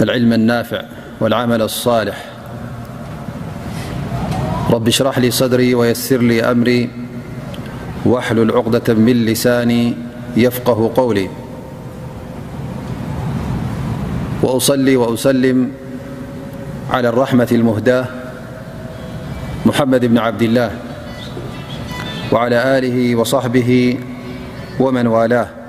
العلم النافعواعمل اصالح رباشرح لي صدري ويسر لي أمري واحل عقدة من لساني يفقه قولي وأصل وأسلم على الرحمة المهداة محمد بن عبدالله وعلى له وصحبه ومن والاه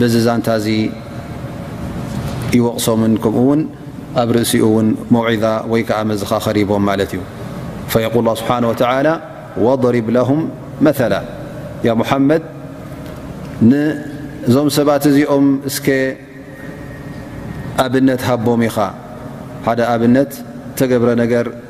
በዚ ዛንታ እዚ ይወቕሶምን ከምኡ ውን ኣብ ርእሲኡ ውን መውዒዛ ወይ ከኣ መዘኻኸሪ ይቦም ማለት እዩ ፈየቁል ላሁ ስብሓን ወተላ ወضሪብ ለሁም መላ ያ ሙሓመድ ንእዞም ሰባት እዚኦም እስከ ኣብነት ሃቦም ኢኻ ሓደ ኣብነት ተገብረ ነገር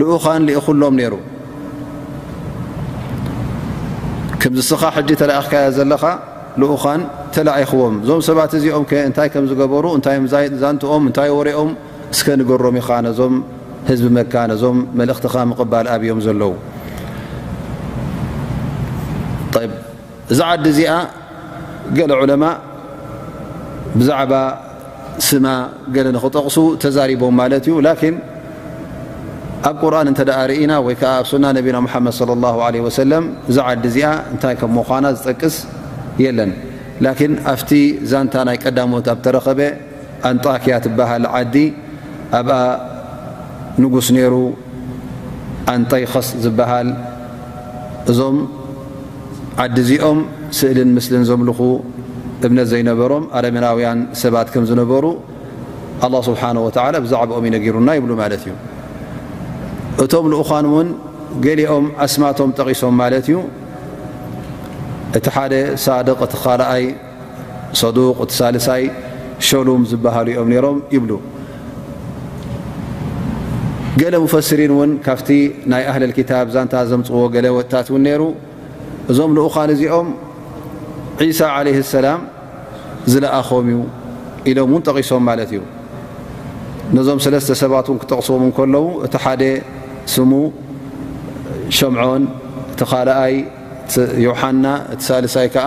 ልኡኻን ልኢኹሎም ነይሩ ከምዚ እስኻ ሕጂ ተላእኽካዮ ዘለኻ ልኡኻን ተላኢኽዎም እዞም ሰባት እዚኦም ከ እንታይ ከም ዝገበሩ እንታይ ዛንትኦም እንታይ ወሬኦም እስከ ንገሮም ኢኻ ነዞም ህዝቢ መካ ነዞም መልእኽትኻ ምቕባል ኣብዮም ዘለዉ እዛ ዓዲ እዚኣ ገለ ዑለማ ብዛዕባ ስማ ገለ ንክጠቕሱ ተዛሪቦም ማለት እዩ ላኪን ኣብ ቁርን እንተ ርእና ወይ ከዓ ኣብ ሱና ነቢና ሓመድ صለ ላ ለ ወሰለም እዛ ዓዲ እዚኣ እንታይ ከም ምዃና ዝጠቅስ የለን ላኪን ኣብቲ ዛንታ ናይ ቀዳሞት ኣብ ተረኸበ ኣንጣክያ ትበሃል ዓዲ ኣብኣ ንጉስ ነይሩ ኣንጠይኸስ ዝበሃል እዞም ዓዲ እዚኦም ስእልን ምስልን ዘምልኹ እምነት ዘይነበሮም ኣረሜናውያን ሰባት ከም ዝነበሩ ኣላ ስብሓን ወተላ ብዛዕባኦም ይነጊሩና ይብሉ ማለት እዩ እቶም ልኡዃን እውን ገሊኦም ኣስማቶም ጠቒሶም ማለት እዩ እቲ ሓደ ሳድቅ እቲ ካልኣይ ሰዱቅ እቲ ሳልሳይ ሸሉም ዝበሃሉ እዮም ነይሮም ይብሉ። ገለ ሙፈስሪን እውን ካብቲ ናይ ኣህለል ክታብ ዛንታ ዘምፅዎ ገለ ወጥታት እውን ነይሩ እዞም ልኡኻን እዚኦም ዒሳ ዓለይህ ሰላም ዝለኣኾም እዩ ኢሎም እውን ጠቒሶም ማለት እዩ። ነዞም ሰለስተ ሰባት እውን ክጠቕስዎም እንከለዉ እቲ ሓደ ስሙ ሸምዖን እቲ ካልኣይ ዮሓና እቲ ሳልሳይ ከዓ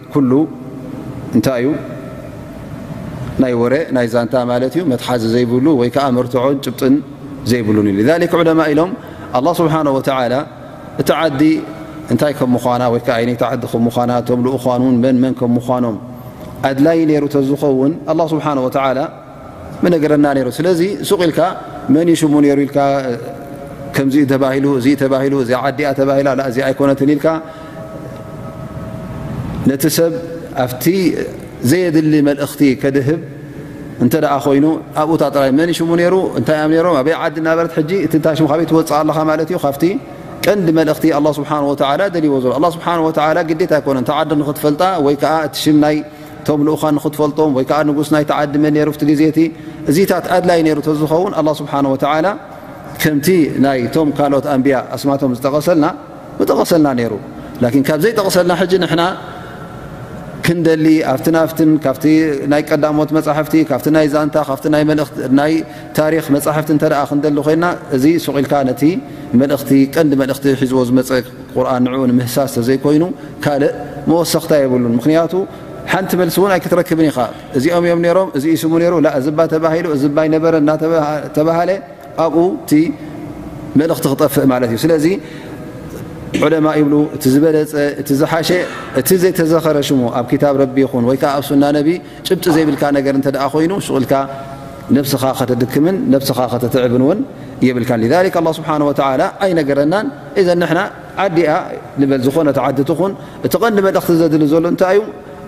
ኩሉ እንታይ እዩ ናይ ወረ ናይ ዛንታ ማለት እዩ መትሓዚ ዘይብሉ ወይ ከዓ መርትዖን ጭብጥን ዘይብሉን እዩ ذ ዑለማ ኢሎም ኣላ ስብሓን ወተላ እቲ ዓዲ እንታይ ከም ምኳና ወይ ከዓ ይነይቲ ዓዲ ከም ምኳና እቶም ልኡኳን ውን መን መን ከም ምኳኖም ኣድላይ ነይሩ ተዝኸውን ኣላ ስብሓን ወተላ ምነገረና ነሩ ስለዚ ሱቅ ኢልካ መን ሽሙ ነሩ ኢልካ ከምዚ ተባሂሉ እዚ ተባሂሉ እዚ ዓዲያ ተባሂላ እዚ ኣይኮነትን ኢልካ ነቲ ሰብ ኣብቲ ዘየድሊ መልእኽቲ ከድህብ እንተ ኮይኑ ኣብኡታ ጥራይ መን ሽሙ ነሩ እንታይ ዮም ነሮም ኣበይ ዓዲ እናበረት ሕጂ እቲ እንታይ ሽሙ ካበይ ትወፅእ ኣለኻ ማለት እዩ ካብቲ ቀንዲ መልእኽቲ ኣላ ስብሓን ወተላ ደልዎ ዘሎ ኣላ ስብሓን ወተላ ግዴታ ኣይኮነን ተዓዲ ንክትፈልጣ ወይ ከዓ እቲ ሽም ናይ እቶም ልኡኻ ንክትፈልጦም ወይ ከዓ ንጉስ ናይቲ ዓዲ መን ነይሩ ቲ ግዜቲ እዚታት ኣድላይ ነይሩ ተዝኸውን ኣላ ስብሓን ወተዓላ ከምቲ ናይቶም ካልኦት ኣንብያ ኣስማቶም ዝጠቐሰልና ምጠቐሰልና ነይሩ ላኪን ካብ ዘይጠቕሰልና ሕጂ ንሕና ክንደሊ ኣብቲ ናፍትን ካብቲ ናይ ቀዳሞት መፃሕፍቲ ካብቲ ናይ ዛንታ ካብቲ ናይ መልእክቲ ናይ ታሪክ መፃሕፍቲ እንተ ክንደሊ ኮይና እዚ ሱቂኢልካ ነቲ መልእክቲ ቀንዲ መልእክቲ ሒዝዎ ዝመፀ ቁርን ንኡ ንምህሳስ ተዘይኮይኑ ካልእ መወሰኽታ የብሉን ምክንያቱ ሓንቲ መልሲ እውን ኣይክትረክብን ኢኻ እዚኦም እዮም ነሮም እዚ ስሙ ነሩ እዚባ ተባሂሉ እዚባ ኣይነበረ እናተባሃለ ኣብኡ እቲ መልእኽቲ ክጠፍእ ማለት እዩ ስለዚ ዑለማ ይብሉ እቲ ዝበለፀ እቲ ዝሓሸ እቲ ዘይተዘኸረ ሽሙ ኣብ ክታብ ረቢ ይኹን ወይ ከዓ ኣብ ሱና ነቢ ጭብጢ ዘይብልካ ነገር እንተ ደኣ ኮይኑ ሽቕልካ ነብስኻ ከተድክምን ነብስኻ ከተትዕብን እውን የብልካ ሊዛሊክ ኣላ ስብሓን ወተዓላ ኣይነገረናን እዘን ንሕና ኣዲኣ ንበል ዝኾነት ዓዲ ትኹን እቲ ቀንዲ መልእኽቲ ዘድሊ ዘሎ እንታይ እዩ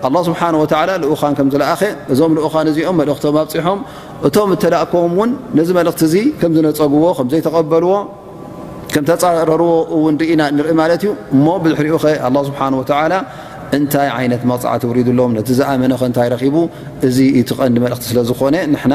ኣላ ስብሓን ወተላ ልኡኻን ከም ዝለኣኸ እዞም ልኡኻን እዚኦም መልእኽቶም ኣብፅሖም እቶም እተላእከዎም እውን ነዚ መልእኽቲ እዚ ከም ዝነፀግዎ ከም ዘይተቐበልዎ ከም ተፃረርዎ እውን ርኢና ንርኢ ማለት እዩ እሞ ብድሕሪኡ ኸ ኣላ ስብሓን ወተላ እንታይ ዓይነት መቕፅዓ ተውሪድሎም ነቲ ዝኣመነ ኸ እንታይ ረኺቡ እዚ እቲ ቐንዲ መልእኽቲ ስለ ዝኾነ ንሕና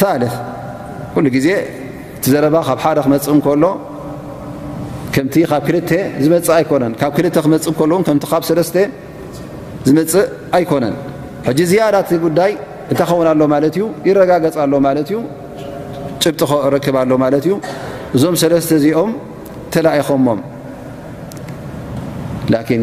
ثالث ኩሉ ግዜ እቲ ዘረባ ካብ ሓደ ክመፅእ እንከሎ ከምቲ ካብ ክልተ ዝመፅእ ኣይኮነን ካብ ክልተ ክመፅእ እንከሎ ውን ከምቲ ካብ ሰለስተ ዝመፅእ ኣይኮነን ሕጂ ዝያዳ እቲ ጉዳይ እንታይ ኸውን ኣሎ ማለት እዩ ይረጋገፅ ኣሎ ማለት እዩ ጭብጢ ክረክብ ኣሎ ማለት እዩ እዞም ሰለስተ እዚኦም ተላኢኾሞም ላኪን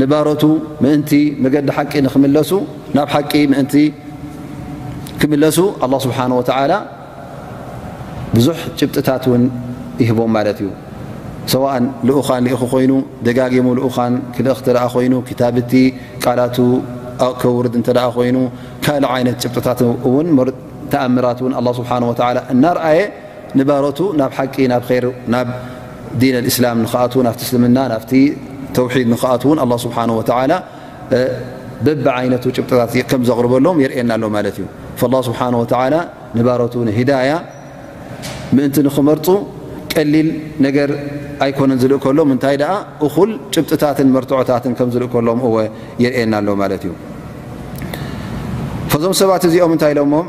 ንባሮቱ ምእንቲ መገዲ ሓቂ ንክምለሱ ናብ ሓቂ ምእንቲ ክምለሱ ኣላ ስብሓን ወተዓላ ብዙሕ ጭብጥታት እውን ይህቦም ማለት እዩ ሰዋእን ልኡኻን ልኢኹ ኮይኑ ደጋጊሙ ልኡኻን ክልእኽ እተ ኮይኑ ክታብቲ ቃላቱ ከውርድ እተ ኮይኑ ካልእ ዓይነት ጭብጥታት እውን ተኣምራት እውን ኣ ስብሓ ወ እናርኣየ ንባሮቱ ናብ ሓቂ ናብ ኸይር ናብ ዲን ኣልእስላም ንክኣትዉ ናብቲ እስልምና ናብቲ ተውሒድ ንክኣትዉ እውን ኣላ ስብሓን ወተዓላ በቢ ዓይነቱ ጭብጥታት ከም ዘቕርበሎም የርእየና ኣሎ ማለት እዩ ፈላ ስብሓን ወተዓላ ንባሮቱ ንሂዳያ ምእንቲ ንክመርፁ ቀሊል ነገር ኣይኮነን ዝልእከሎም እንታይ ደኣ እኹል ጭብጥታትን መርትዖታትን ከም ዝልእከሎም እወ የርእየና ኣሎ ማለት እዩ ፈዞም ሰባት እዚኦም እንታይ ኢሎሞም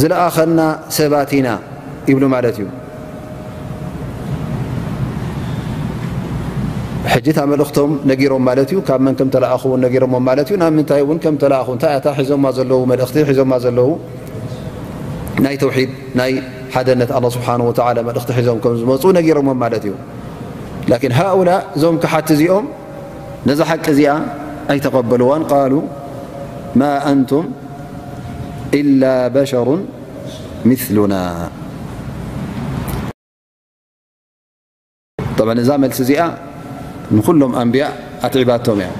ዝለኣኸና ሰባት ኢና ይብሉ ማለት እዩ ሕጂ እታ መልእኽቶም ነጊሮም ማለት እዩ ካብ መን ከም ተለኣኹ ውን ነጊሮሞም ማለት እዩ ናብ ምንታይ እውን ከም ተለኣኹ እንታይ እታ ሒዞማ ዘለዉ መልእኽቲ ሒዞማ ዘለዉ ናይ ተውሒድ ናይ ሓደነት ኣላ ስብሓን ወተዓላ መልእኽቲ ሒዞም ከም ዝመፁ ነጊሮሞም ማለት እዩ ላኪን ሃኡላ እዞም ክሓቲ እዚኦም ነዛ ሓቂ እዚኣ ኣይተቐበልዋን ቃሉ ማ ኣንቱም إላ በሸሩ ምሉና እዛ መልሲ እዚኣ ንኩሎም ኣንብያ ኣትዒባቶም እያ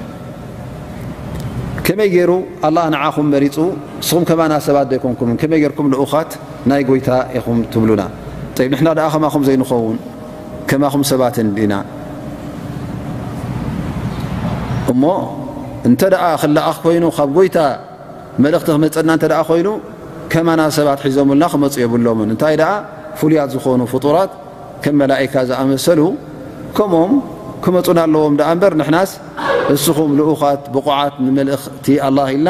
ከመይ ገይሩ ኣላ ንዓኹም መሪፁ ንስኹም ከማና ሰባት ዘይኮንኩም ከመይ ገርኩም ልኡኻት ናይ ጎይታ ኢኹም ትብሉና ንሕና ደኣ ከማኹም ዘይንኸውን ከማኹም ሰባት እንዲና እሞ እንተ ክለኣኽ ኮይኑ ካብ ጎይታ መልእኽቲ ክመፀና እተ ኮይኑ ከማና ሰባት ሒዞምልና ክመፁ የብሎምን እንታይ ደኣ ፍሉያት ዝኾኑ ፍጡራት ከም መላእካ ዝኣመሰሉ ከምኦም ክመፁና ኣለዎም ደኣ እምበር ንሕናስ እስኹም ልኡኻት ብቑዓት ንመልእኽቲ ኣላ ኢልና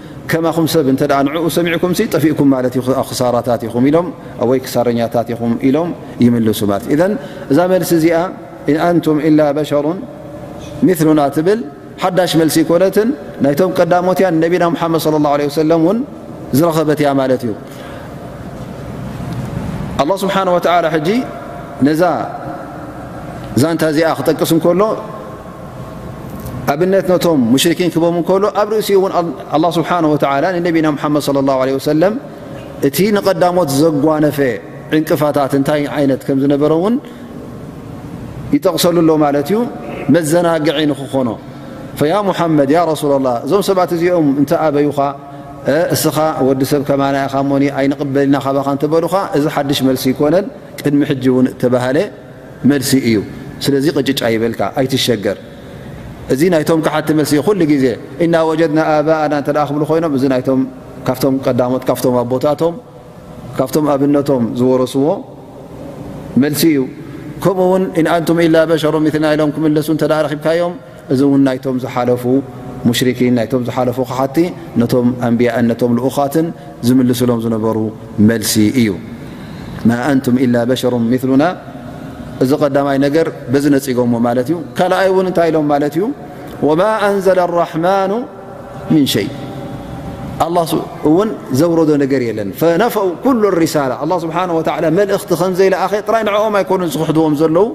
ከማኹም ሰብ እንተ ንዕኡ ሰሚዕኩም ሲ ጠፊእኩም ማለት እዩ ክሳራታት ኢኹም ኢሎም ወይ ክሳረኛታት ኢኹም ኢሎም ይምልሱ ማለት እዩ እዘን እዛ መልሲ እዚኣ ኢንኣንቱም ኢላ በሸሩን ምሉና ትብል ሓዳሽ መልሲ ይኮነትን ናይቶም ቀዳሞት እያ ንነቢና ሙሓመድ ለ ላ ለ ሰለም እውን ዝረኸበት እያ ማለት እዩ ኣላ ስብሓን ወተላ ሕጂ ነዛ ዛንታ እዚኣ ክጠቅስ እንከሎ ኣብነት ነቶም ሙሽርኪን ክቦም እንከሎ ኣብ ርእሲኡ እውን ኣላ ስብሓን ወተላ ንነቢና ሙሓመድ صለ ላሁ ለ ወሰለም እቲ ንቐዳሞት ዘጓነፈ ዕንቅፋታት እንታይ ዓይነት ከም ዝነበረ እውን ይጠቕሰሉ ኣሎ ማለት እዩ መዘናግዒ ንክኾኖ ፈያ ሙሓመድ ያ ረሱላ ላ እዞም ሰባት እዚኦም እንተ ኣበዩኻ እስኻ ወዲ ሰብ ከማና ኢኻ ሞኒ ኣይንቕበልና ካባኻ እንተበሉኻ እዚ ሓድሽ መልሲ ይኮነን ቅድሚ ሕጂ እውን እተባሃለ መልሲ እዩ ስለዚ ቅጭጭ ኣይበልካ ኣይትሸገር እዚ ናይቶም ካሓቲ መልሲ እዩ ኩሉ ግዜ እና ወጀድና ኣባእና እተ ክብሉ ኮይኖም እዚ ናይቶም ካብቶም ቀዳሞት ካብቶም ኣቦታቶም ካብቶም ኣብነቶም ዝወረስዎ መልሲ እዩ ከምኡ ውን ኢንኣንቱም ኢላ በሸሮ ምትና ኢሎም ክምለሱ እተ ረኪብካዮም እዚ እውን ናይቶም ዝሓለፉ ሙሽሪኪን ናይቶም ዝሓለፉ ክሓቲ ነቶም ኣንብያእን ነቶም ልኡኻትን ዝምልስሎም ዝነበሩ መልሲ እዩ ማ ኣንቱም ኢላ በሸሩ ምሉና እዚ ቀዳማይ ነገር በዚ ነፂጎሞ ማለት እዩ ካልኣይ እውን እንታይ ኢሎም ማለት እዩ ወማ ኣንዘለ ኣራሕማኑ ምን ሸይ ኣላ እውን ዘውረዶ ነገር የለን ፈነፈው ኩሉ ሪሳላ ኣላ ስብሓን ወላ መልእኽቲ ከምዘይለኣኸ ጥራይ ንዕኦም ኣይኮኑን ዝኽሕድዎም ዘለዉ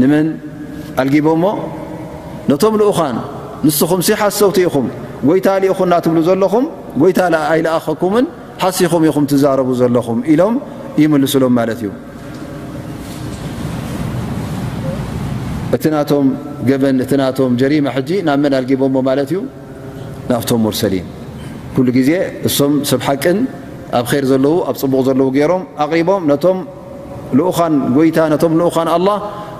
ንመን ኣልጊቦሞ ነቶም ልኡኻን ንስኹምሲ ሓሰውቲ ኢኹም ጎይታ ልኢኹና ትብሉ ዘለኹም ጎይታ ኣይልኣኸኩምን ሓሲኹም ኢኹም ትዛረቡ ዘለኹም ኢሎም ይምልስሎም ማለት እዩ እቲ ናቶም ገበን እቲ ናቶም ጀሪማ ሕጂ ናብ መን ኣልጊቦሞ ማለት እዩ ናብቶም ሙርሰሊን ኩሉ ግዜ እሶም ሰብ ሓቅን ኣብ ር ዘለዉ ኣብ ፅቡቕ ዘለዉ ገይሮም ኣቕሪቦም ነቶም ልኡኻን ጎይታ ነቶም ልኡኻን ኣላ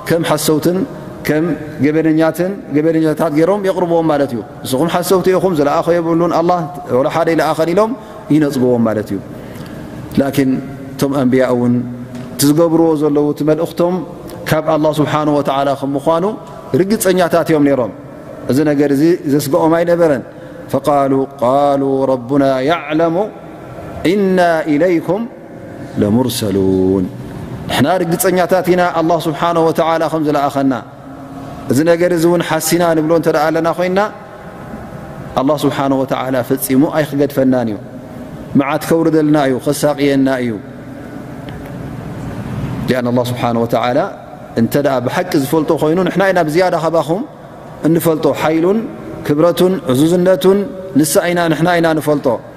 ከም ሓሰውትን ከም ገበነኛትን ገበነኛታት ገይሮም የቕርብዎም ማለት እዩ ንስኹም ሓሰውቲ ኢኹም ዝለኣኸ የብሉን ኣላ ወላ ሓደ ይለኣኸን ኢሎም ይነፅግዎም ማለት እዩ ላኪን እቶም ኣንብያ እውን እቲ ዝገብርዎ ዘለዉ እቲ መልእኽቶም ካብ ኣላ ስብሓን ወተዓላ ከም ምኳኑ ርግፀኛታት እዮም ነይሮም እዚ ነገር እዚ ዘስግኦም ኣይነበረን ፈቃሉ ቃሉ ረቡና ያዕለሙ እና ኢለይኩም ለሙርሰሉን ንሕና ርግፀኛታት ኢና ኣላ ስብሓን ወተላ ከም ዝለኣኸና እዚ ነገር እዚ እውን ሓሲና ንብሎ እንተ ኣለና ኮይና ኣላ ስብሓን ወተላ ፈፂሙ ኣይክገድፈናን እዩ መዓት ከውርደልና እዩ ከሳቅየና እዩ ኣን ኣላ ስብሓን ወተላ እንተ ብሓቂ ዝፈልጦ ኮይኑ ንሕና ኢና ብዝያዳ ካባኹም እንፈልጦ ሓይሉን ክብረቱን ዕዙዝነቱን ንሳ ኢና ንሕና ኢና ንፈልጦ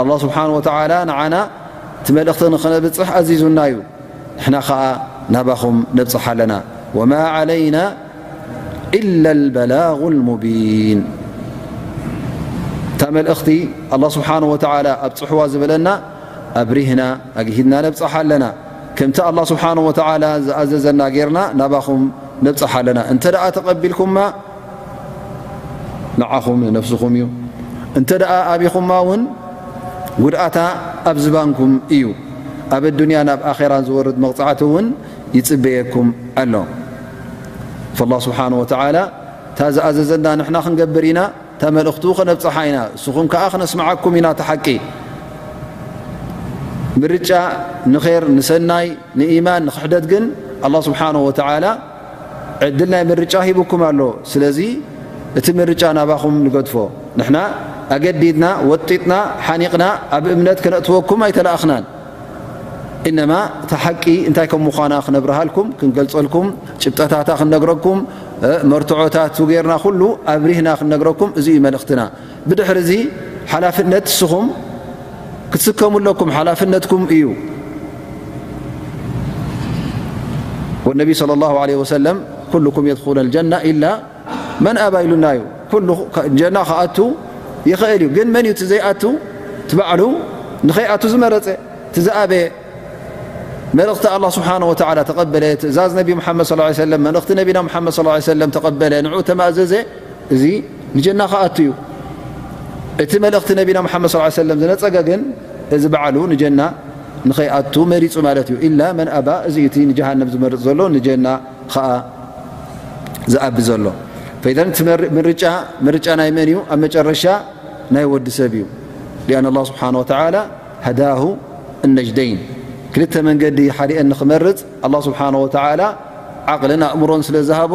ኣላህ ስብሓን ወተዓላ ንዓና እቲ መልእኽቲ ንኽነብፅሕ ኣዚዙና እዩ ንሕና ኸዓ ናባኹም ነብፅሕ ኣለና ወማ ዓለይና ኢላ ልበላጉ ልሙቢን እታ መልእኽቲ ኣላ ስብሓን ወተዓላ ኣብ ፅሕዋ ዝበለና ኣብሪህና ኣግሂድና ነብፅሕ ኣለና ከምቲ ኣላ ስብሓን ወተዓላ ዝኣዘዘና ጌርና ናባኹም ነብፅሕ ኣለና እንተ ደኣ ተቐቢልኩማ ንዓኹም ንነፍስኹም እዩ እንተ ኣቢኹማ ውን ጉድኣታ ኣብ ዝባንኩም እዩ ኣብ ኣዱንያ ናብ ኣራን ዝወርድ መቕፃዕቲ እውን ይፅበየኩም ኣሎ ላ ስብሓን ወተላ እታ ዝኣዘዘና ንሕና ክንገብር ኢና እታ መልእኽቱ ከነብፅሓ ኢና ንስኹም ከዓ ክነስማዓኩም ኢና ተሓቂ ምርጫ ንር ንሰናይ ንኢማን ንክሕደት ግን ኣላ ስብሓን ወተላ ዕድል ናይ ምርጫ ሂቡኩም ኣሎ ስለዚ እቲ ምርጫ ናባኹም ንገድፎ ንሕና ኣገዲድና ወጢጥና ሓኒቕና ኣብ እምነት ከነእትወኩም ኣይተላእኽናን እነማ እታ ሓቂ እንታይ ከም ምዃና ክነብርሃልኩም ክንገልጸልኩም ጭብጠታታ ክንነግረኩም መርትዖታት ጌርና ኩሉ ኣብሪህና ክንነግረኩም እዚ እዩ መልእኽትና ብድሕሪ እዚ ሓላፍነት ንስኹም ክትስከሙ ኣለኩም ሓላፍነትኩም እዩ ወነቢ صለ ላه ለ ወሰለም ኩልኩም የድኩሉ ጀና ኢላ መን ኣባ ኢሉና እዩ ኩሉ ጀና ክኣቱ ይኽእል እዩ ግን መን እዩ እቲ ዘይኣቱ እቲ ባዕሉ ንኸይኣቱ ዝመረፀ እቲ ዝኣበየ መልእኽቲ ኣላ ስብሓን ወተላ ተቐበለ ትእዛዝ ነቢ ሙሓመድ ስ ሰለም መልእኽቲ ነቢና ሓመድ ስ ሰለም ተቐበለ ንዑ ተማእዘዘ እዚ ንጀና ክኣቱ እዩ እቲ መልእኽቲ ነቢና ሓመድ ስ ሰለም ዝነፀገ ግን እዚ በዓሉ ንጀና ንኸይኣቱ መሪፁ ማለት እዩ ኢላ መን ኣባ እዚ እቲ ንጀሃንም ዝመርፅ ዘሎ ንጀና ከዓ ዝኣቢ ዘሎ ምርጫ ምርጫ ናይ መን እዩ ኣብ መጨረሻ ናይ ወዲ ሰብ እዩ ን ላ ስብሓን ወተላ ሃዳሁ እነጅደይን ክልተ መንገዲ ሓደአን ንክመርፅ ኣላ ስብሓን ወተላ ዓቕልን ኣእምሮን ስለ ዝሃቦ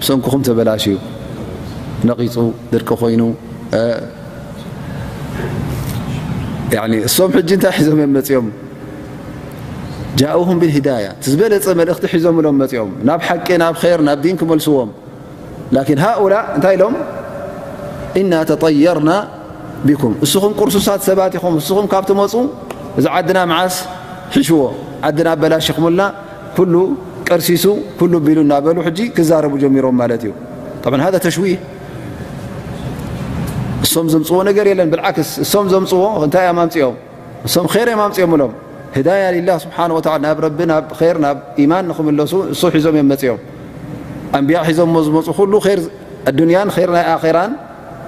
ብሰንኩኹም ተበላሽዩ ነቒፁ ድርቂ ኮይኑ እሶም ሕጂ እንታይ ሒዞም እዮም መፅኦም ጃኡሁም ብልሂዳያ እቲ ዝበለፀ መልእኽቲ ሒዞም ሎም መፅኦም ናብ ሓቂ ናብ ር ናብ ዲን ክመልስዎም ላኪን ሃኡላ እንታይ ኢሎም እና ተጠየርና ቢኩም እስኹም ቅርሱሳት ሰባት ኢኹም እስኹም ካብ ትመፁ እዚ ዓድና መዓስ ሒሽዎ ዓድና ኣበላሽኹምልና ኩሉ ቀርሲሱ ኩሉ ቢሉ እናበሉ ሕጂ ክዛረቡ ጀሚሮም ማለት እዩ ብ ሃ ተሽዊህ እሶም ዘምፅዎ ነገር የለን ብዓክስ እሶም ዘምፅዎ እንታይ እዮም ኣምፅኦም እሶም ር እዮም ኣምፅኦም እሎም ህዳያ ሊላ ስብሓ ናብ ረቢ ናብ ር ናብ ኢማን ንክምለሱ እሶ ሒዞም እዮም መፅኦም ኣንቢያ ሒዞሞ ዝመፁ ኩሉ ር ኣዱንያን ር ናይ ኣራን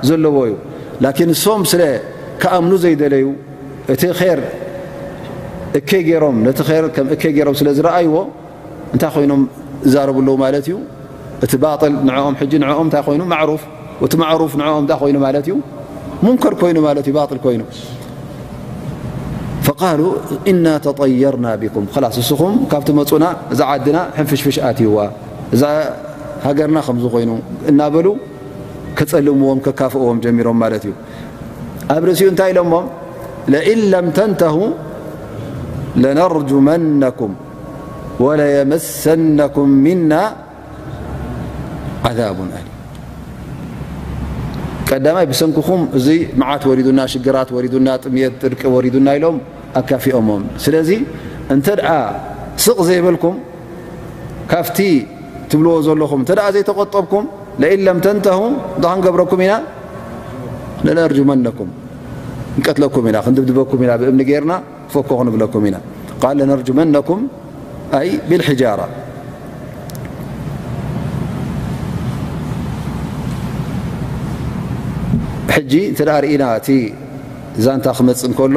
ዘለዎ እዩ ላኪን እሶም ስለ ክኣምኑ ዘይደለዩ እቲ ር እከይ ገይሮም ነቲ ር ከም እከይ ገይሮም ስለ ዝረኣይዎ እንታይ ኮይኖም ይዛረቡ ኣለዉ ማለት እዩ እቲ ባል ንኦም ሕጂ ንኦም እንታይ ኮይኑ ማዕሩፍ እቲ ማዕሩፍ ንኦም እንታይ ኮይኑ ማለት እዩ ሙንከር ኮይኑ ማለት እዩ ባል ኮይኑ ፈቃሉ እና ተጠየርና ቢኩም ላስ ንስኹም ካብ ትመፁና እዛ ዓድና ሕንፍሽፍሽ ኣትይዋ እዛ ሃገርና ከምዚ ኮይኑ እናበሉ ከጸልምዎም ከካፍእዎም ጀሚሮም ማለት እዩ ኣብ ርእሲኡ እንታይ ኢሎሞም ለኢን ለም ተንተሁ ለነርጅመነኩም ወለየመሰነኩም ምና ዓዛብ ኣሊ ቀዳማይ ብሰንክኹም እዚ መዓት ወሪዱና ሽግራት ወሪዱና ጥምት ጥርቂ ወሪዱና ኢሎም ኣካፊኦሞም ስለዚ እንተ ስቕ ዘይበልኩም ካፍቲ ትብልዎ ዘለኹም እንተ ዘይተቆጠብኩም ለኢን ለም ተንተሁ እንታይ ክንገብረኩም ኢና ለነርጅመነኩም ንቀትለኩም ኢና ክንድብድበኩም ኢና ብእምኒ ጌርና ፈኮ ክንብለኩም ኢና ቃል ለነርጅመነኩም ኣይ ብልሕጃራ ሕጂ እንተ ርእና እቲ ዛንታ ክመፅእ እንከሎ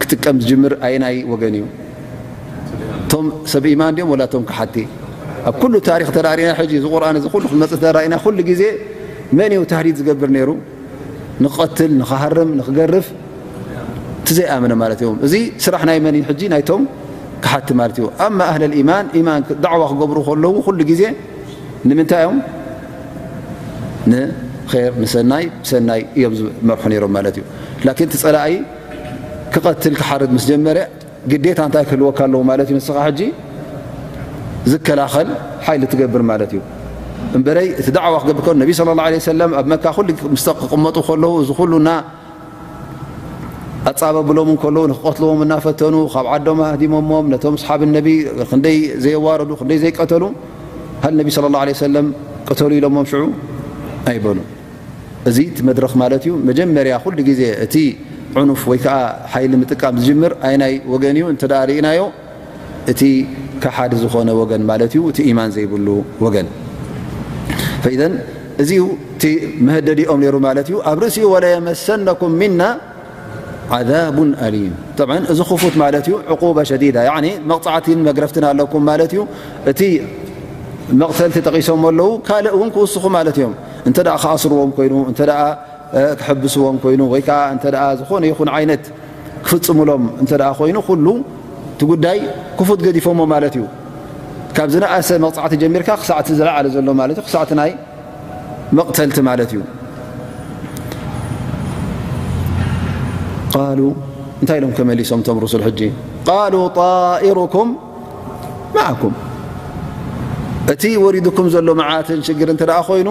ክጥቀም ዝጅምር ኣየናይ ወገን እዩ እቶም ሰብ ኢማን ድኦም ወላ እቶም ክሓቲ ኣብ ኩሉ ታሪክ ተራእሪና ሕጂ እዚ ቁርን እዚ ኩሉ ክመፅእ ተራእና ኩሉ ግዜ መን እዩ ታህዲድ ዝገብር ነይሩ ንቐትል ንክሃርም ንክገርፍ እቲ ዘይኣምነ ማለት እዮም እዚ ስራሕ ናይ መን እዩ ሕጂ ናይቶም ክሓቲ ማለት እዩ ኣማ ኣህለ ኢማን ኢማን ዳዕዋ ክገብሩ ከለዉ ኩሉ ግዜ ንምንታይ እዮም ንር ንሰናይ ሰናይ እዮም ዝመርሑ ነሮም ማለት እዩ ላኪን ቲ ፀላኢ ክቐትል ክሓርድ ምስ ጀመረ ግዴታ እንታይ ክህልወካ ኣለዎ ማለት እዩ ንስኻ ሕጂ ዝከላኸል ሓይሊ ትገብር ማለት እዩ እበረይ እቲ ዳዕዋ ክገብር ነቢ ለ ለ ሰለም ኣብ መካ ኩሉ ምስተ ክቕመጡ ከለዉ እዚ ኹሉና ኣጻበብሎም እንከለዉ ንክቀትልዎም እናፈተኑ ካብ ዓዶም ኣህዲሞሞም ነቶም ኣስሓብ ነቢ ክንደይ ዘየዋረዱ ክንደይ ዘይቀተሉ ሃል ነቢ ስለ ላ ሰለም ቅተሉ ኢሎሞም ሽዑ ኣይበሉ እዚ እቲ መድረኽ ማለት እዩ መጀመርያ ኩሉ ግዜ እቲ ዕኑፍ ወይ ከዓ ሓይሊ ምጥቃም ዝጅምር ኣይናይ ወገን እዩ እንተ ርእናዮ እቲ ከሓዲ ዝኾነ ወገን ማለት እዩ እቲ ኢማን ዘይብሉ ወገን ፈኢዘን እዚዩ እቲ መህደዲኦም ነይሩ ማለት እዩ ኣብ ርእሲኡ ወለየመሰነኩም ምና ዓዛቡ ኣሊም እዚ ክፉት ማለት እዩ ዕቁባ ሸዲዳ መቕፃዕትን መግረፍትን ኣለኩም ማለት እዩ እቲ መቕተልቲ ጠቂሶም ኣለዉ ካልእ እውን ክውስኹ ማለት እዮም እንተ ከኣስርዎም ኮይኑ ክሕብስዎም ኮይኑ ወይ ከዓ እንተ ዝኾነ ይኹን ዓይነት ክፍፅሙሎም እንተ ኮይኑ ኩሉ እቲ ጉዳይ ክፉት ገዲፎሞ ማለት እዩ ካብ ዝነኣሰ መቕፃዕቲ ጀሚርካ ክሳዕቲ ዝለዓለ ዘሎ ማለት እዩ ክሳዕቲ ናይ መቕተልቲ ማለት እዩ ቃሉ እንታይ ኢሎም ከመሊሶም እቶም ርሱል ሕጂ ቃሉ ጣኢሩኩም ማዓኩም እቲ ወሪድኩም ዘሎ መዓትን ሽግር እንተ ኮይኑ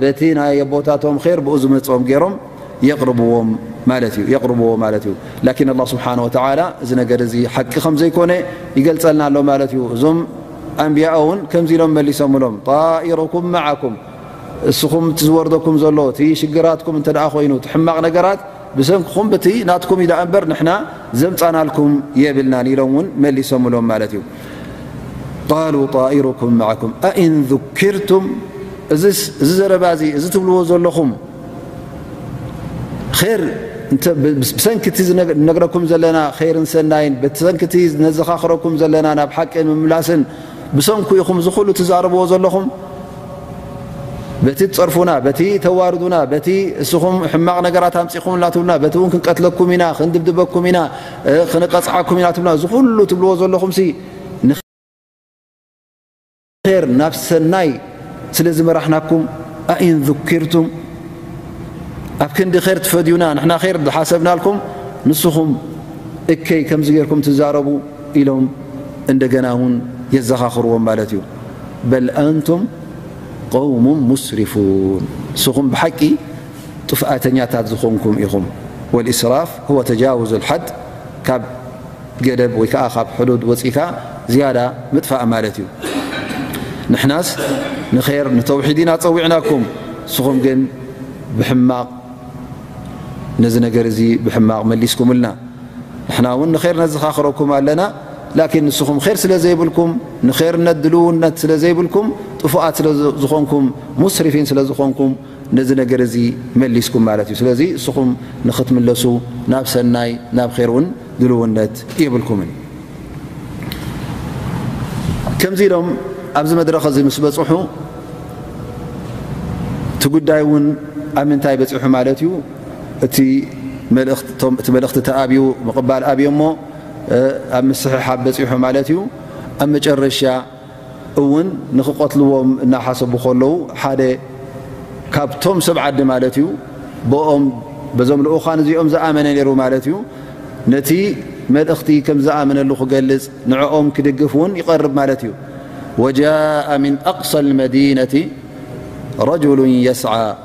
በቲ ናይ ኣቦታቶም ር ብኡ ዝመፅኦም ገይሮም የቕርብዎ ማለት እዩ ላኪን ኣላ ስብሓን ወተላ እዚ ነገር እዚ ሓቂ ከም ዘይኮነ ይገልፀልና ኣሎ ማለት እዩ እዞም ኣንብያ እውን ከምዚ ኢሎም መሊሶምሎም ጣኢሩኩም መዓኩም እስኹም እቲ ዝወርደኩም ዘሎ እቲ ሽግራትኩም እንተ ኮይኑ እቲ ሕማቕ ነገራት ብሰንክኹም በቲ ናትኩም ኢዳ እምበር ንሕና ዘምጻናልኩም የብልናን ኢሎም እውን መሊሶምሎም ማለት እዩ ቃሉ ጣኢሩኩም ማዓኩም ኣኢን ذክርቱም እዚ ዘረባ እዚ እዚ ትብልዎ ዘለኹም ብሰንኪ እቲ ዝነግረኩም ዘለና ኸይርን ሰናይን ብሰንኪ እቲ ነዘኻኽረኩም ዘለና ናብ ሓቂ ምምላስን ብሰንኩ ኢኹም ዝኹሉ ትዛረብዎ ዘለኹም በቲ ትጸርፉና በቲ ተዋርዱና በቲ እስኹም ሕማቕ ነገራት ኣምፅኹምና ትብሉና በቲ እውን ክንቀትለኩም ኢና ክንድብድበኩም ኢና ክንቀፅዓኩም ኢና ትብሉና እዚ ኩሉ ትብልዎ ዘለኹም ሲ ንር ናብ ሰናይ ስለ ዝመራሕናኩም ኣኢን ذኪርቱም ኣብ ክንዲ ር ትፈድዩና ንሕና ር ዝሓሰብናልኩም ንስኹም እከይ ከምዚ ጌርኩም ትዛረቡ ኢሎም እንደገና እውን የዘኻኽርዎም ማለት እዩ በል ኣንቱም ቆውሙ ሙስሪፉን ንስኹም ብሓቂ ጥፍኣተኛታት ዝኾንኩም ኢኹም ወልእስራፍ ህወ ተጃውዝ ልሓድ ካብ ገደብ ወይ ከዓ ካብ ሕዱድ ወፂእካ ዝያዳ ምጥፋእ ማለት እዩ ንሕናስ ንር ንተውሒድ ኢና ፀዊዕናኩም ንስኹም ግን ብሕማቕ ነዚ ነገር እዚ ብሕማቕ መሊስኩምልና ንሕና እውን ንር ነዘኻኽረኩም ኣለና ላኪን ንስኹም ር ስለ ዘይብልኩም ንርነት ድልውነት ስለ ዘይብልኩም ጥፉኣት ስለዝኾንኩም ሙስሪፊን ስለ ዝኾንኩም ነዚ ነገር እዚ መሊስኩም ማለት እዩ ስለዚ ንስኹም ንክትምለሱ ናብ ሰናይ ናብ ር እውን ድልውነት የብልኩምን ከምዚ ኢሎም ኣብዚ መድረኽ እዚ ምስ በፅሑ እቲ ጉዳይ እውን ኣብ ምንታይ በፂሑ ማለት እዩ እቲ መልእኽቲ ተኣብዩ ምቕባል ኣብዮ እሞ ኣብ ምስሕሓብ በፂሑ ማለት እዩ ኣብ መጨረሻ እውን ንክቐትልዎም እናሓሰቡ ከለዉ ሓደ ካብቶም ሰብ ዓዲ ማለት እዩ ብኦም በዞም ልኡኻን እዚኦም ዝኣመነ ነይሩ ማለት እዩ ነቲ መልእኽቲ ከም ዝኣመነሉ ክገልፅ ንዕኦም ክድግፍ እውን ይቐርብ ማለት እዩ ወጃء ምን ኣቅص መዲነቲ ረጅሉ የስዓ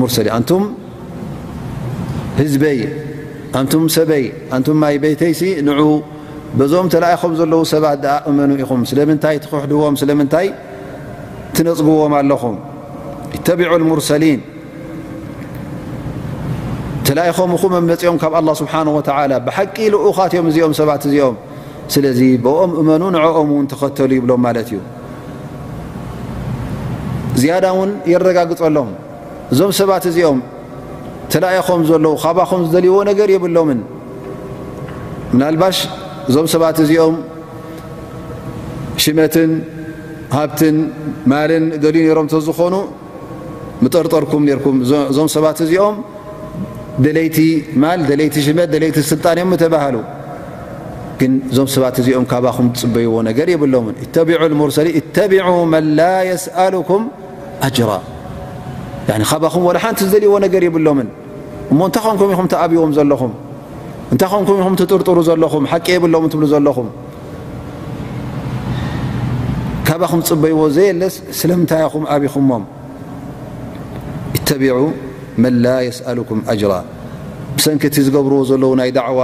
ሙርሰሊ ኣንቱም ህዝበይ ኣንቱም ሰበይ ኣንቱም ማይ ቤተይሲ ንዑ በዞም ተላኢኾም ዘለዉ ሰባት ደኣ እመኑ ኢኹም ስለምንታይ ትኽሕድዎም ስለምንታይ ትነፅግዎም ኣለኹም እተቢዑ ሙርሰሊን ተላኢኾም ኹም መመፅኦም ካብ ኣላ ስብሓን ወተላ ብሓቂ ልኡኻት እዮም እዚኦም ሰባት እዚኦም ስለዚ ብኦም እመኑ ንዕኦም እውን ተኸተሉ ይብሎም ማለት እዩ ዝያዳ እውን የረጋግፀሎም እዞም ሰባት እዚኦም ተላኢኾም ዘለዉ ካባኹም ዝደልይዎ ነገር የብሎምን ምናልባሽ እዞም ሰባት እዚኦም ሽመትን ሃብትን ማልን ደልዩ ነይሮም እተዝኾኑ ምጠርጠርኩም ኔርኩም እዞም ሰባት እዚኦም ደለይቲ ማል ደለይቲ ሽመት ደለይቲ ስልጣን እዮም ተባሃሉ ግን እዞም ሰባት እዚኦም ካባኹም ዝፅበይዎ ነገር የብሎምን እተቢዑ ሙርሰሊ እተቢዑ መን ላ የስኣሉኩም ኣጅራ ካባኹም ወላ ሓንቲ ዝደልይዎ ነገር የብሎምን እሞ እንታይ ኮንኩም ኢኹም ተኣብዎም ዘለኹም እንታይ ኮንኩም ኢኹም ትጥርጥሩ ዘለኹም ሓቂ የብሎምን ትብሉ ዘለኹም ካባኹም ዝፅበይዎ ዘየለስ ስለምንታይ ኢኹም ኣብኹሞም እተቢዑ መን ላ የስኣሉኩም ኣጅራ ብሰንኪ እቲ ዝገብርዎ ዘለዉ ናይ ዳዕዋ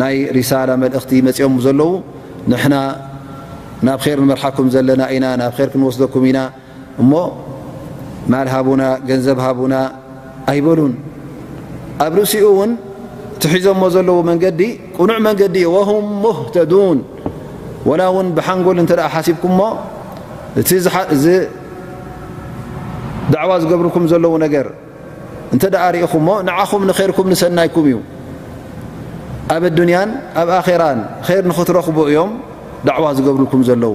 ናይ ሪሳላ መልእኽቲ መፂኦም ዘለዉ ንሕና ናብ ር ንመርሓኩም ዘለና ኢና ናብ ር ክንወስደኩም ኢና እሞ ማል ሃቡና ገንዘብ ሃቡና ኣይበሉን ኣብ ርእሲኡ እውን ትሒዞሞ ዘለዎ መንገዲ ቅኑዕ መንገዲ እዩ ወሁም ሙህተዱን ወላ እውን ብሓንጎል እንተ ሓሲብኩምሞ እቲ ዳዕዋ ዝገብርኩም ዘለዉ ነገር እንተ ደኣ ርኢኹሞ ንዓኹም ንኸይርኩም ንሰናይኩም እዩ ኣብ ኣዱንያን ኣብ ኣኼራን ኸይር ንኽትረኽቡ እዮም ዳዕዋ ዝገብሩልኩም ዘለዉ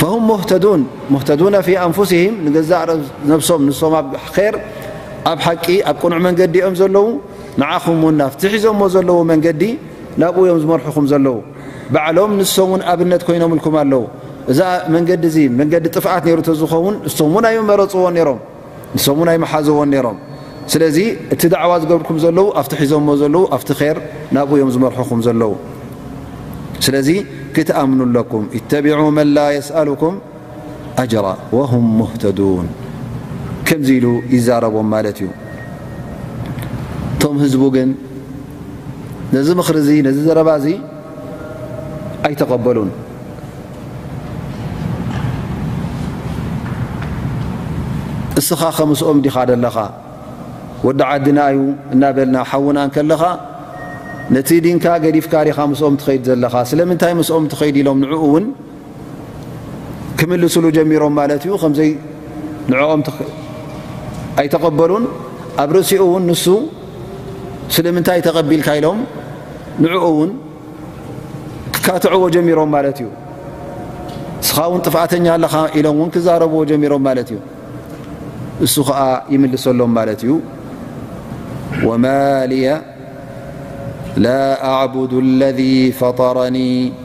ፈሁም ሙህተዱን ሙህተዱነ ፊ ኣንፉሲሂም ንገዛእ ነብሶም ንሶም ኣብ ር ኣብ ሓቂ ኣብ ቅኑዕ መንገዲ እዮም ዘለዉ ንዓኹም እውን ናብቲ ሒዞሞ ዘለዉ መንገዲ ናብኡ እዮም ዝመርሑኹም ዘለዉ ባዕሎም ንሶም እውን ኣብነት ኮይኖምልኩም ኣለዉ እዛ መንገዲ እዚ መንገዲ ጥፍኣት ነሩ ተዝኸውን እሶም ውን ኣይመረፅዎ ነሮም ንሶም ውን ኣይመሓዝዎን ነሮም ስለዚ እቲ ዳዕዋ ዝገብርኩም ዘለዉ ኣብቲ ሒዞሞ ዘለዉ ኣብቲ ር ናብኡ እዮም ዝመርሑኹም ዘለዉ ስለዚ ክትኣምኑ ኣለኩም እተቢዑ መን ላ የስኣሉኩም ኣጅራ ወሁም ሙህተዱን ከምዚ ኢሉ ይዛረቦም ማለት እዩ እቶም ህዝቡ ግን ነዚ ምክሪ እዚ ነዚ ዘረባ እዚ ኣይተቐበሉን። እስኻ ከምስኦም ዲኻ ዘለኻ ወዲ ዓድና እዩ እናበልና ሓውና ከለኻ ነቲ ዲንካ ገዲፍካ ዲኻ ምስኦም ትኸይድ ዘለኻ ስለምንታይ ምስኦም ትኸይድ ኢሎም ንኡ ውን ክምልስሉ ጀሚሮም ማለት እዩ ከምዘይ ንዕኦም ኣይተቐበሉን ኣብ ርእሲኡ እውን ንሱ ስለምንታይ ተቐቢልካ ኢሎም ንዕኡ እውን ክካትዕዎ ጀሚሮም ማለት እዩ እስኻ እውን ጥፍኣተኛ ኣለኻ ኢሎም እውን ክዛረብዎ ጀሚሮም ማለት እዩ እሱ ከዓ ይምልሰሎም ማለት እዩ ወማ ልያ ላ ኣዕቡዱ ለذ ፈጠረኒ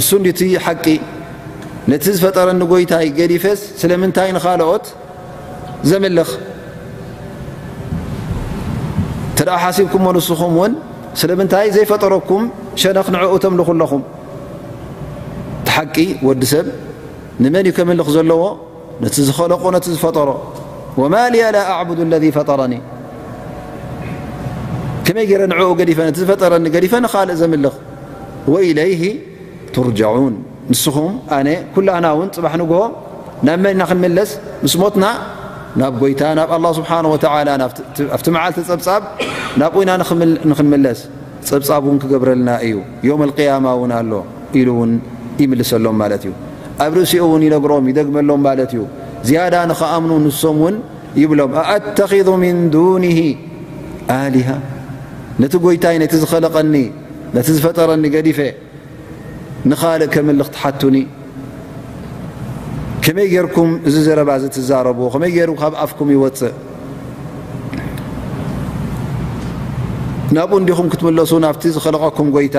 እሱ እንድዩ እቲ ሓቂ ነቲ ዝፈጠረኒ ጎይታይ ገዲፈስ ስለምንታይ ንኻልኦት ዘምልኽ እተ ሓሲብኩምዎ ንስኹም እውን ስለምንታይ ዘይፈጠረኩም ሸነኽ ንዕኡ ተምልኹ ኣለኹም እቲ ሓቂ ወዲ ሰብ ንመን እዩ ከምልኽ ዘለዎ ነቲ ዝኸለቆ ነቲ ዝፈጠሮ ወማ ልያ ላ ኣዕቡዱ ለذ ፈጠረኒ ከመይ ገይረ ንኡ ገዲፈ ነቲ ዝፈጠረኒ ገዲፈ ንኻልእ ዘምልኽ ወኢለይሂ ቱርጃዑን ንስኹም ኣነ ኩላህና እውን ፅባሕ ንግሆ ናብ መን ኢና ክንምለስ ምስ ሞትና ናብ ጎይታ ናብ ኣላ ስብሓን ወተላ ኣብቲ መዓልቲ ፀብፃብ ናብኡ ኢና ንክንምለስ ፀብፃብ እውን ክገብረልና እዩ ዮም ኣልቅያማ እውን ኣሎ ኢሉ እውን ይምልሰሎም ማለት እዩ ኣብ ርእሲኡ እውን ይነግሮም ይደግመሎም ማለት እዩ ዝያዳ ንክኣምኑ ንሶም እውን ይብሎም ኣኣተኺዙ ምን ዱኒ ኣሊሃ ነቲ ጎይታይ ነቲ ዝኸለቐኒ ነቲ ዝፈጠረኒ ገዲፈ ንኻልእ ከምልኽ ትሓቱኒ ከመይ ጌርኩም እዚ ዘረባ እዚ ትዛረቡ ከመይ ገይሩ ካብ ኣፍኩም ይወፅእ ናብኡ እንዲኹም ክትምለሱ ናብቲ ዝኸለቐኩም ጎይታ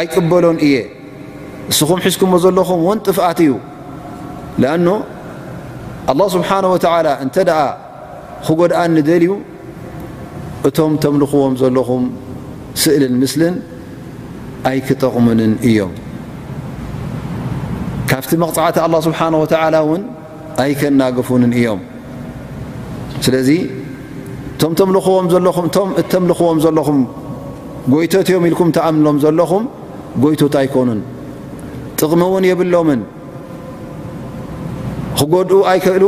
ኣይቅበሎን እየ እስኹም ሒዝኩሞ ዘለኹም ውን ጥፍኣት እዩ ኣኑ ኣላ ስብሓን ወተላ እንተ ደኣ ክጎድኣን ንደልዩ እቶም ተምልኽዎም ዘለኹም ስእልን ምስልን ኣይክጠቕሙንን እዮም ካብቲ መቕፃዕቲ ኣላ ስብሓን ወተላ ውን ኣይከናግፉንን እዮም ስለዚ እቶም ተምልኹዎም ዘለኹም እቶም እተምልኹዎም ዘለኹም ጎይቶት እዮም ኢልኩም ተኣምሎም ዘለኹም ጎይቶት ኣይኮኑን ጥቕሚ እውን የብሎምን ክጎድኡ ኣይክእሉ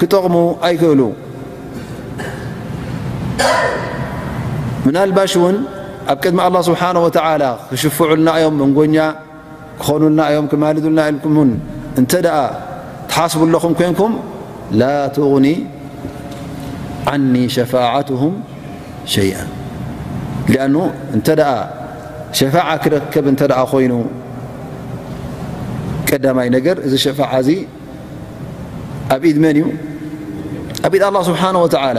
ክጠቕሙ ኣይክእሉ ምናልባሽ እውን ኣብ ቅድሚ ኣላ ስብሓን ወተዓላ ክሽፍዑልና እዮም መንጎኛ ክኾኑልና እዮም ክማልዱልና ኢልኩምውን እንተ ትሓስቡ ኣለኹም ኮንኩም ላ ትغኒ ዓኒ ሸፋዓትሁም ሸይኣ ሊኣኑ እንተ ሸፋዓ ክረከብ እንተ ኮይኑ ቀዳማይ ነገር እዚ ሸፋዓ እዚ ኣብ ኢድ መን እዩ ኣብ ኢድ ኣላ ስብሓን ወተዓላ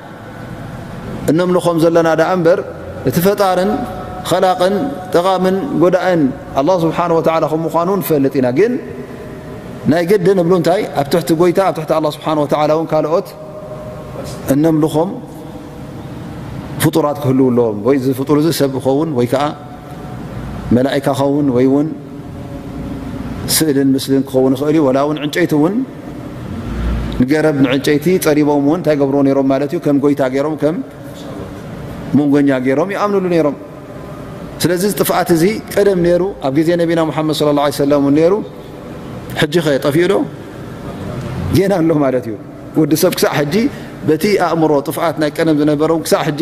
እነምልኾም ዘለና ደኣ እምበር እቲ ፈጣርን ኸላቕን ጠቓምን ጎዳእን ኣላ ስብሓን ወላ ከም ምኳኑ ንፈልጥ ኢና ግን ናይ ግዲ ንብሉ እንታይ ኣብ ትሕቲ ጎይታ ኣብ ትሕቲ ኣላ ስብሓን ወላ እውን ካልኦት እነምልኾም ፍጡራት ክህልው ኣለዎም ወይ እዚ ፍጡር እዚ ሰብ ክኸውን ወይከዓ መላእካ ክኸውን ወይ ውን ስእልን ምስልን ክኸውን ይኽእል እዩ ወላ ውን ዕንጨይቲ እውን ንገረብ ንዕንጨይቲ ፀሪቦም እውን እንታይ ገብርዎ ነሮም ማለት እዩ ከም ጎይታ ገይሮም ከም መንጎኛ ገይሮም ይኣምንሉ ነይሮም ስለዚ ጥፍኣት እዚ ቀደም ነይሩ ኣብ ግዜ ነቢና ሙሓመድ ስለ ላ ሰለም እውን ነይሩ ሕጂ ኸ ጠፊኡ ዶ ጌና ኣሎ ማለት እዩ ወዲ ሰብ ክሳዕ ሕጂ በቲ ኣእምሮ ጥፍኣት ናይ ቀደም ዝነበረው ክሳዕ ሕጂ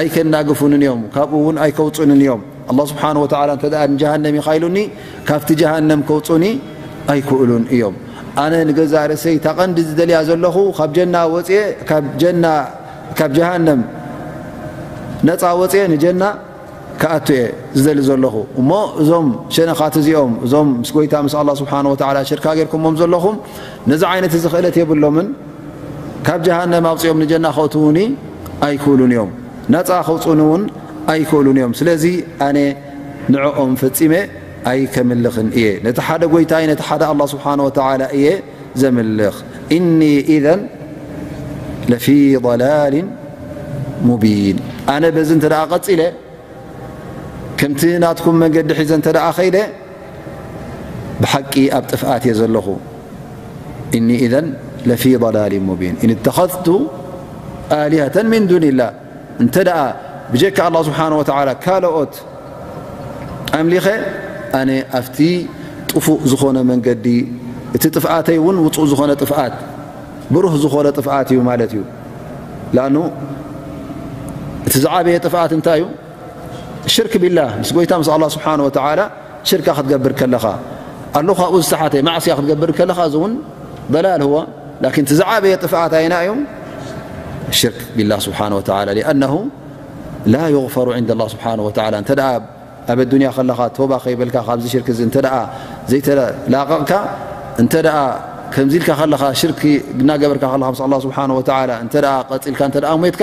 ኣይከናግፉንን እዮም ካብኡ ውን ኣይከውፁንን እዮም ኣላ ስብሓን ወላ እተ ንጀሃንም ኢ ኸኢሉኒ ካብቲ ጀሃንም ከውፁኒ ኣይክእሉን እዮም ኣነ ንገዛ ርእሰይ እታ ቐንዲ ዝደልያ ዘለኹ ካብ ጀና ወፅአ ካብ ጀሃንም ነፃ ወፅአ ንጀና ክኣቱ እየ ዝደሊ ዘለኹ እሞ እዞም ሸነኻት እዚኦም እዞም ምስ ጎይታ ምስ ኣላ ስብሓን ወላ ሽርካ ጌርኩሞም ዘለኹም ነዚ ዓይነት እዚ ክእለት የብሎምን ካብ ጀሃነም ኣውፂኦም ንጀና ከእትዉኒ ኣይክእሉን እዮም፣ ናፃ ከውፅኡኒ እውን ኣይክእሉን እዮም። ስለዚ ኣነ ንዕኦም ፈፂመ ኣይከምልኽን እየ። ነቲ ሓደ ጎይታይ ነቲ ሓደ ኣላ ስብሓን ወተዓላ እየ ዘምልኽ። እኒ ኢዘን ለፊ ላሊን ሙቢን ኣነ በዚ እንተ ቀፂለ ከምቲ ናትኩም መንገዲ ሒዘ እንተ ከይደ ብሓቂ ኣብ ጥፍኣት እየ ዘለኹ እኒ ኢዘ ለፊ ላል ሙቢን እተኸዝቱ ኣሊሃተ ምን ዱን ላ እንተ ደኣ ብጀካ ኣላ ስብሓን ወተላ ካልኦት ኣምሊኸ ኣነ ኣብቲ ጥፉእ ዝኾነ መንገዲ እቲ ጥፍኣተይ እውን ውፁእ ዝኾነ ጥፍኣት ብሩህ ዝኾነ ጥፍኣት እዩ ማለት እዩ ኣ እቲ ዝዓበየ ጥፍኣት እንታይ እዩ ሽርክ ቢላ ምስ ጎይታ ምስ ኣላ ስብሓን ወተላ ሽርካ ክትገብር ከለኻ ኣሉ ካብኡ ዝተሓተ ማዕስያ ክትገብር ከለኻ እዚ እውን በላል ዋ ላኪን ትዝዓበየ ጥፍኣት ኣይና እዩ ሽርክ ቢላ ስብሓን ወላ ኣነሁ ላ ይغፈሩ ዕንድ ላ ስብሓ ወላ እተ ኣብ ኣዱንያ ከለኻ ቶባ ከይበልካ ካብዚ ሽርክ እ እተ ዘይተላቕቕካ እንተ ከምዚ ኢልካ ከለኻ ሽርክ እናገበርካ ከለኻ ምስ ኣላ ስብሓን ወላ እተ ቀፂልካ እተ ሞትካ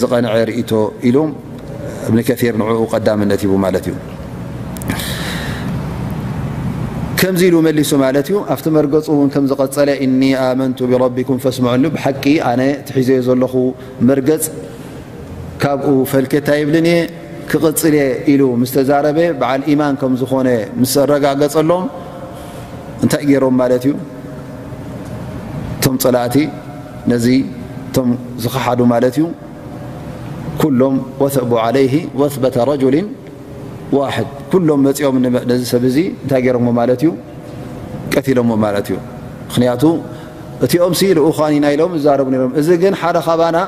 ዝቐንዐ ርእቶ ኢሉ እብኒ ከር ንኡ ቀዳምነት ሂቡ ማለት እዩ ከምዚ ኢሉ መሊሱ ማለት እዩ ኣብቲ መርገፁ እውን ከም ዝቐፀለ እኒ ኣመንቱ ብረቢኩም ፈስምዑኒ ብሓቂ ኣነ ትሒዘዮ ዘለኹ መርገፅ ካብኡ ፈልከታ ይብልን እየ ክቕፅል እየ ኢሉ ምስ ተዛረበ በዓል ኢማን ከም ዝኾነ ምስ ኣረጋገፀሎም እንታይ ገይሮም ማለት እዩ እቶም ፀላእቲ ነዚ እቶም ዝኸሓዱ ማለት እዩ ኩሎም ወተቡ ዓለይሂ ወስበተ ረጁልን ዋሕድ ኩሎም መፂኦም ነዚ ሰብ እዚ እንታይ ገይሮሞ ማለት እዩ ቀትሎሞ ማለት እዩ ምክንያቱ እቲኦምሲ ልኡዃን ኢና ኢሎም ዝዛረቡ ነሮም እዚ ግን ሓደ ካባና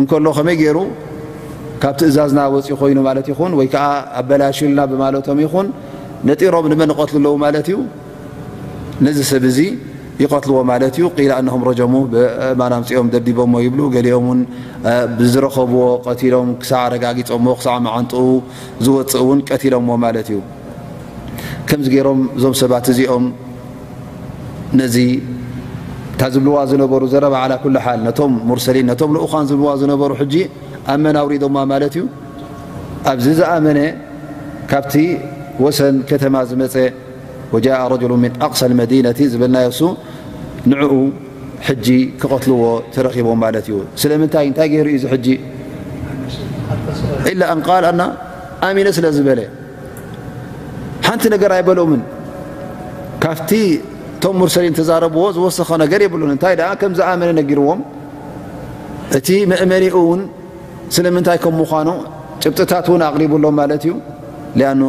እንከሎ ከመይ ገይሩ ካብ ትእዛዝና ወፂኡ ኮይኑ ማለት ይኹን ወይ ከዓ ኣበላሽልና ብማለቶም ይኹን ነጢሮም ንመን ይቐትሉ ኣለዉ ማለት እዩ ነዚ ሰብ እዚ ይቐትልዎ ማለት እዩ ቂላ እነም ረጀሙ ብማና ምፅኦም ደብዲቦሞ ይብሉ ገሊኦም ውን ብዝረኸብዎ ቀትሎም ክሳዕ ኣረጋጊፆሞ ክሳዕ መዓንጥኡ ዝወፅእ እውን ቀትሎምዎ ማለት እዩ ከምዚ ገይሮም እዞም ሰባት እዚኦም ነዚ እታ ዝብልዋ ዝነበሩ ዘረባ ዓላ ኩሉ ሓል ነቶም ሙርሰሊን ነቶም ልኡዃን ዝብልዋ ዝነበሩ ሕጂ ኣብ መን ኣውሪዶማ ማለት እዩ ኣብዚ ዝኣመነ ካብቲ ወሰን ከተማ ዝመፀ ወጃء ረጅሉ ምን ኣቕሳ መዲነቲ ዝበልናዮ ሱ ንኡ ሕጂ ክቐትልዎ ተረኺቦም ማለት እዩ ስለምንታይ እንታይ ገይሩ እዩ እዚ ሕጂ ኢላ ኣንቃል ኣና ኣሚነ ስለ ዝበለ ሓንቲ ነገር ኣይበሎምን ካብቲ እቶም ሙርሰሊን ተዛረብዎ ዝወሰኸ ነገር የብሉን እንታይ ደኣ ከም ዝኣመነ ነጊርዎም እቲ መእመኒኡ እውን ስለምንታይ ከም ምዃኑ ጭብጥታት እውን ኣቕሪቡሎም ማለት እዩ ሊኣኑ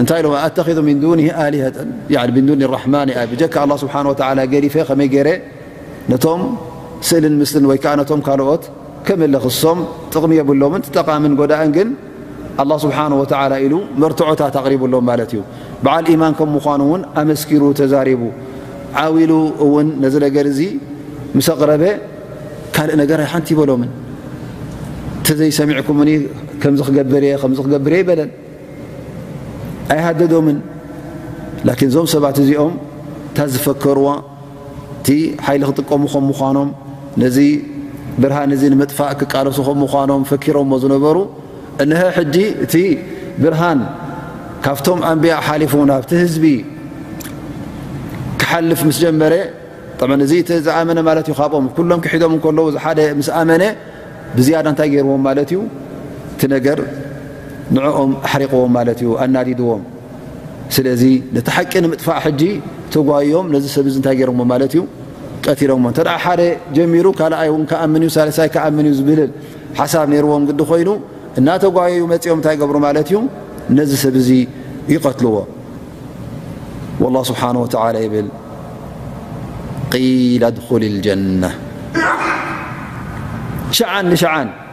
እንታይ ኢሎም ኣተኺዙ ምን ዱኒ ኣሊሀተን ምን ዱኒ ራሕማን እያ ብጀካ ኣላ ስብሓን ወተዓላ ገዲፈ ከመይ ገይረ ነቶም ስእልን ምስልን ወይ ከዓ ነቶም ካልኦት ከምለኽሶም ጥቕሚ የብሎምን ጠቓምን ጎዳእን ግን ኣላ ስብሓን ወተላ ኢሉ መርትዖታት ኣቕሪቡሎም ማለት እዩ በዓል ኢማን ከም ምኳኑ እውን ኣመስኪሩ ተዛሪቡ ዓው ኢሉ እውን ነዚ ነገር እዚ ምስ ኣቕረበ ካልእ ነገር ኣይ ሓንቲ ይበሎምን እተዘይሰሚዕኩምኒ ከምዚ ክገብር እየ ከምዚ ክገብር እየ ይበለን ኣይሃደዶምን ላኪን እዞም ሰባት እዚኦም እታ ዝፈከርዋ እቲ ሓይሊ ክጥቀሙ ከም ምዃኖም ነዚ ብርሃን እዚ ንምጥፋእ ክቃለሱ ከም ምዃኖም ፈኪሮሞ ዝነበሩ እነሀ ሕጂ እቲ ብርሃን ካብቶም ኣንቢያ ሓሊፉ ናብቲ ህዝቢ ክሓልፍ ምስ ጀመረ እዚ ዝኣመነ ማለት እዩ ካብኦም ኩሎም ክሒዶም ከለዉ ሓደ ምስ ኣመነ ብዝያዳ እንታይ ገይርዎም ማለት እዩ እቲ ነገር ንዕኦም ኣሕሪቕዎም ማለት እዩ ኣናዲድዎም ስለዚ ነቲ ሓቂ ንምጥፋእ ሕጂ ተጓዮም ነዚ ሰብ እዚ እንታይ ገይሮሞ ማለት እዩ ቀቲሎሞ እተ ሓደ ጀሚሩ ካልኣይ እውን ክኣምን እዩ ሳለሳይ ክኣምን እዩ ዝብል ሓሳብ ነይርዎም ግዲ ኮይኑ እናተጓየዩ መፂኦም እንታይ ገብሩ ማለት እዩ ነዚ ሰብ እዚ ይቀትልዎ ላ ስብሓን ወተላ ይብል ቂል ኣድኹል ልጀና ሸዓን ንሸዓን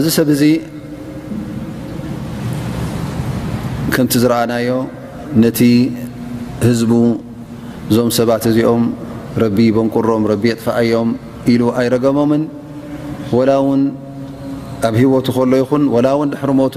እዚ ሰብ እዚ ከምቲ ዝረኣናዮ ነቲ ህዝቡ እዞም ሰባት እዚኦም ረቢ በንቁሮም ረቢ የጥፋኣዮም ኢሉ ኣይረገሞምን ወላ እውን ኣብ ሂወቱ ከሎ ይኹን ወላ እውን ድሕሪ ሞቱ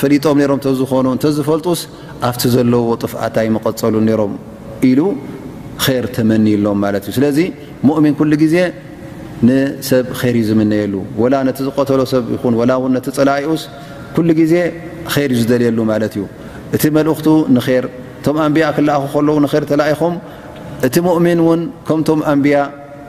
ፈሊጦም ነሮም እተዝኾኑ እንተዝፈልጡስ ኣብቲ ዘለዎ ጥፍኣት ኣይመቐፀሉ ነሮም ኢሉ ር ተመኒሎም ማለት እዩ ስለዚ ሙእሚን ኩሉ ግዜ ንሰብ ር እዩ ዝምነየሉ ወላ ነቲ ዝቀተሎ ሰብ ይኹን ወላ ውን ነቲ ፀላኢኡስ ኩሉ ግዜ ር እዩ ዝደልየሉ ማለት እዩ እቲ መልእኽቱ ንር እቶም ኣንቢያ ክለኣኹ ከለዉ ንር ተላኢኹም እቲ ሙእሚን እውን ከምቶም ኣንቢያ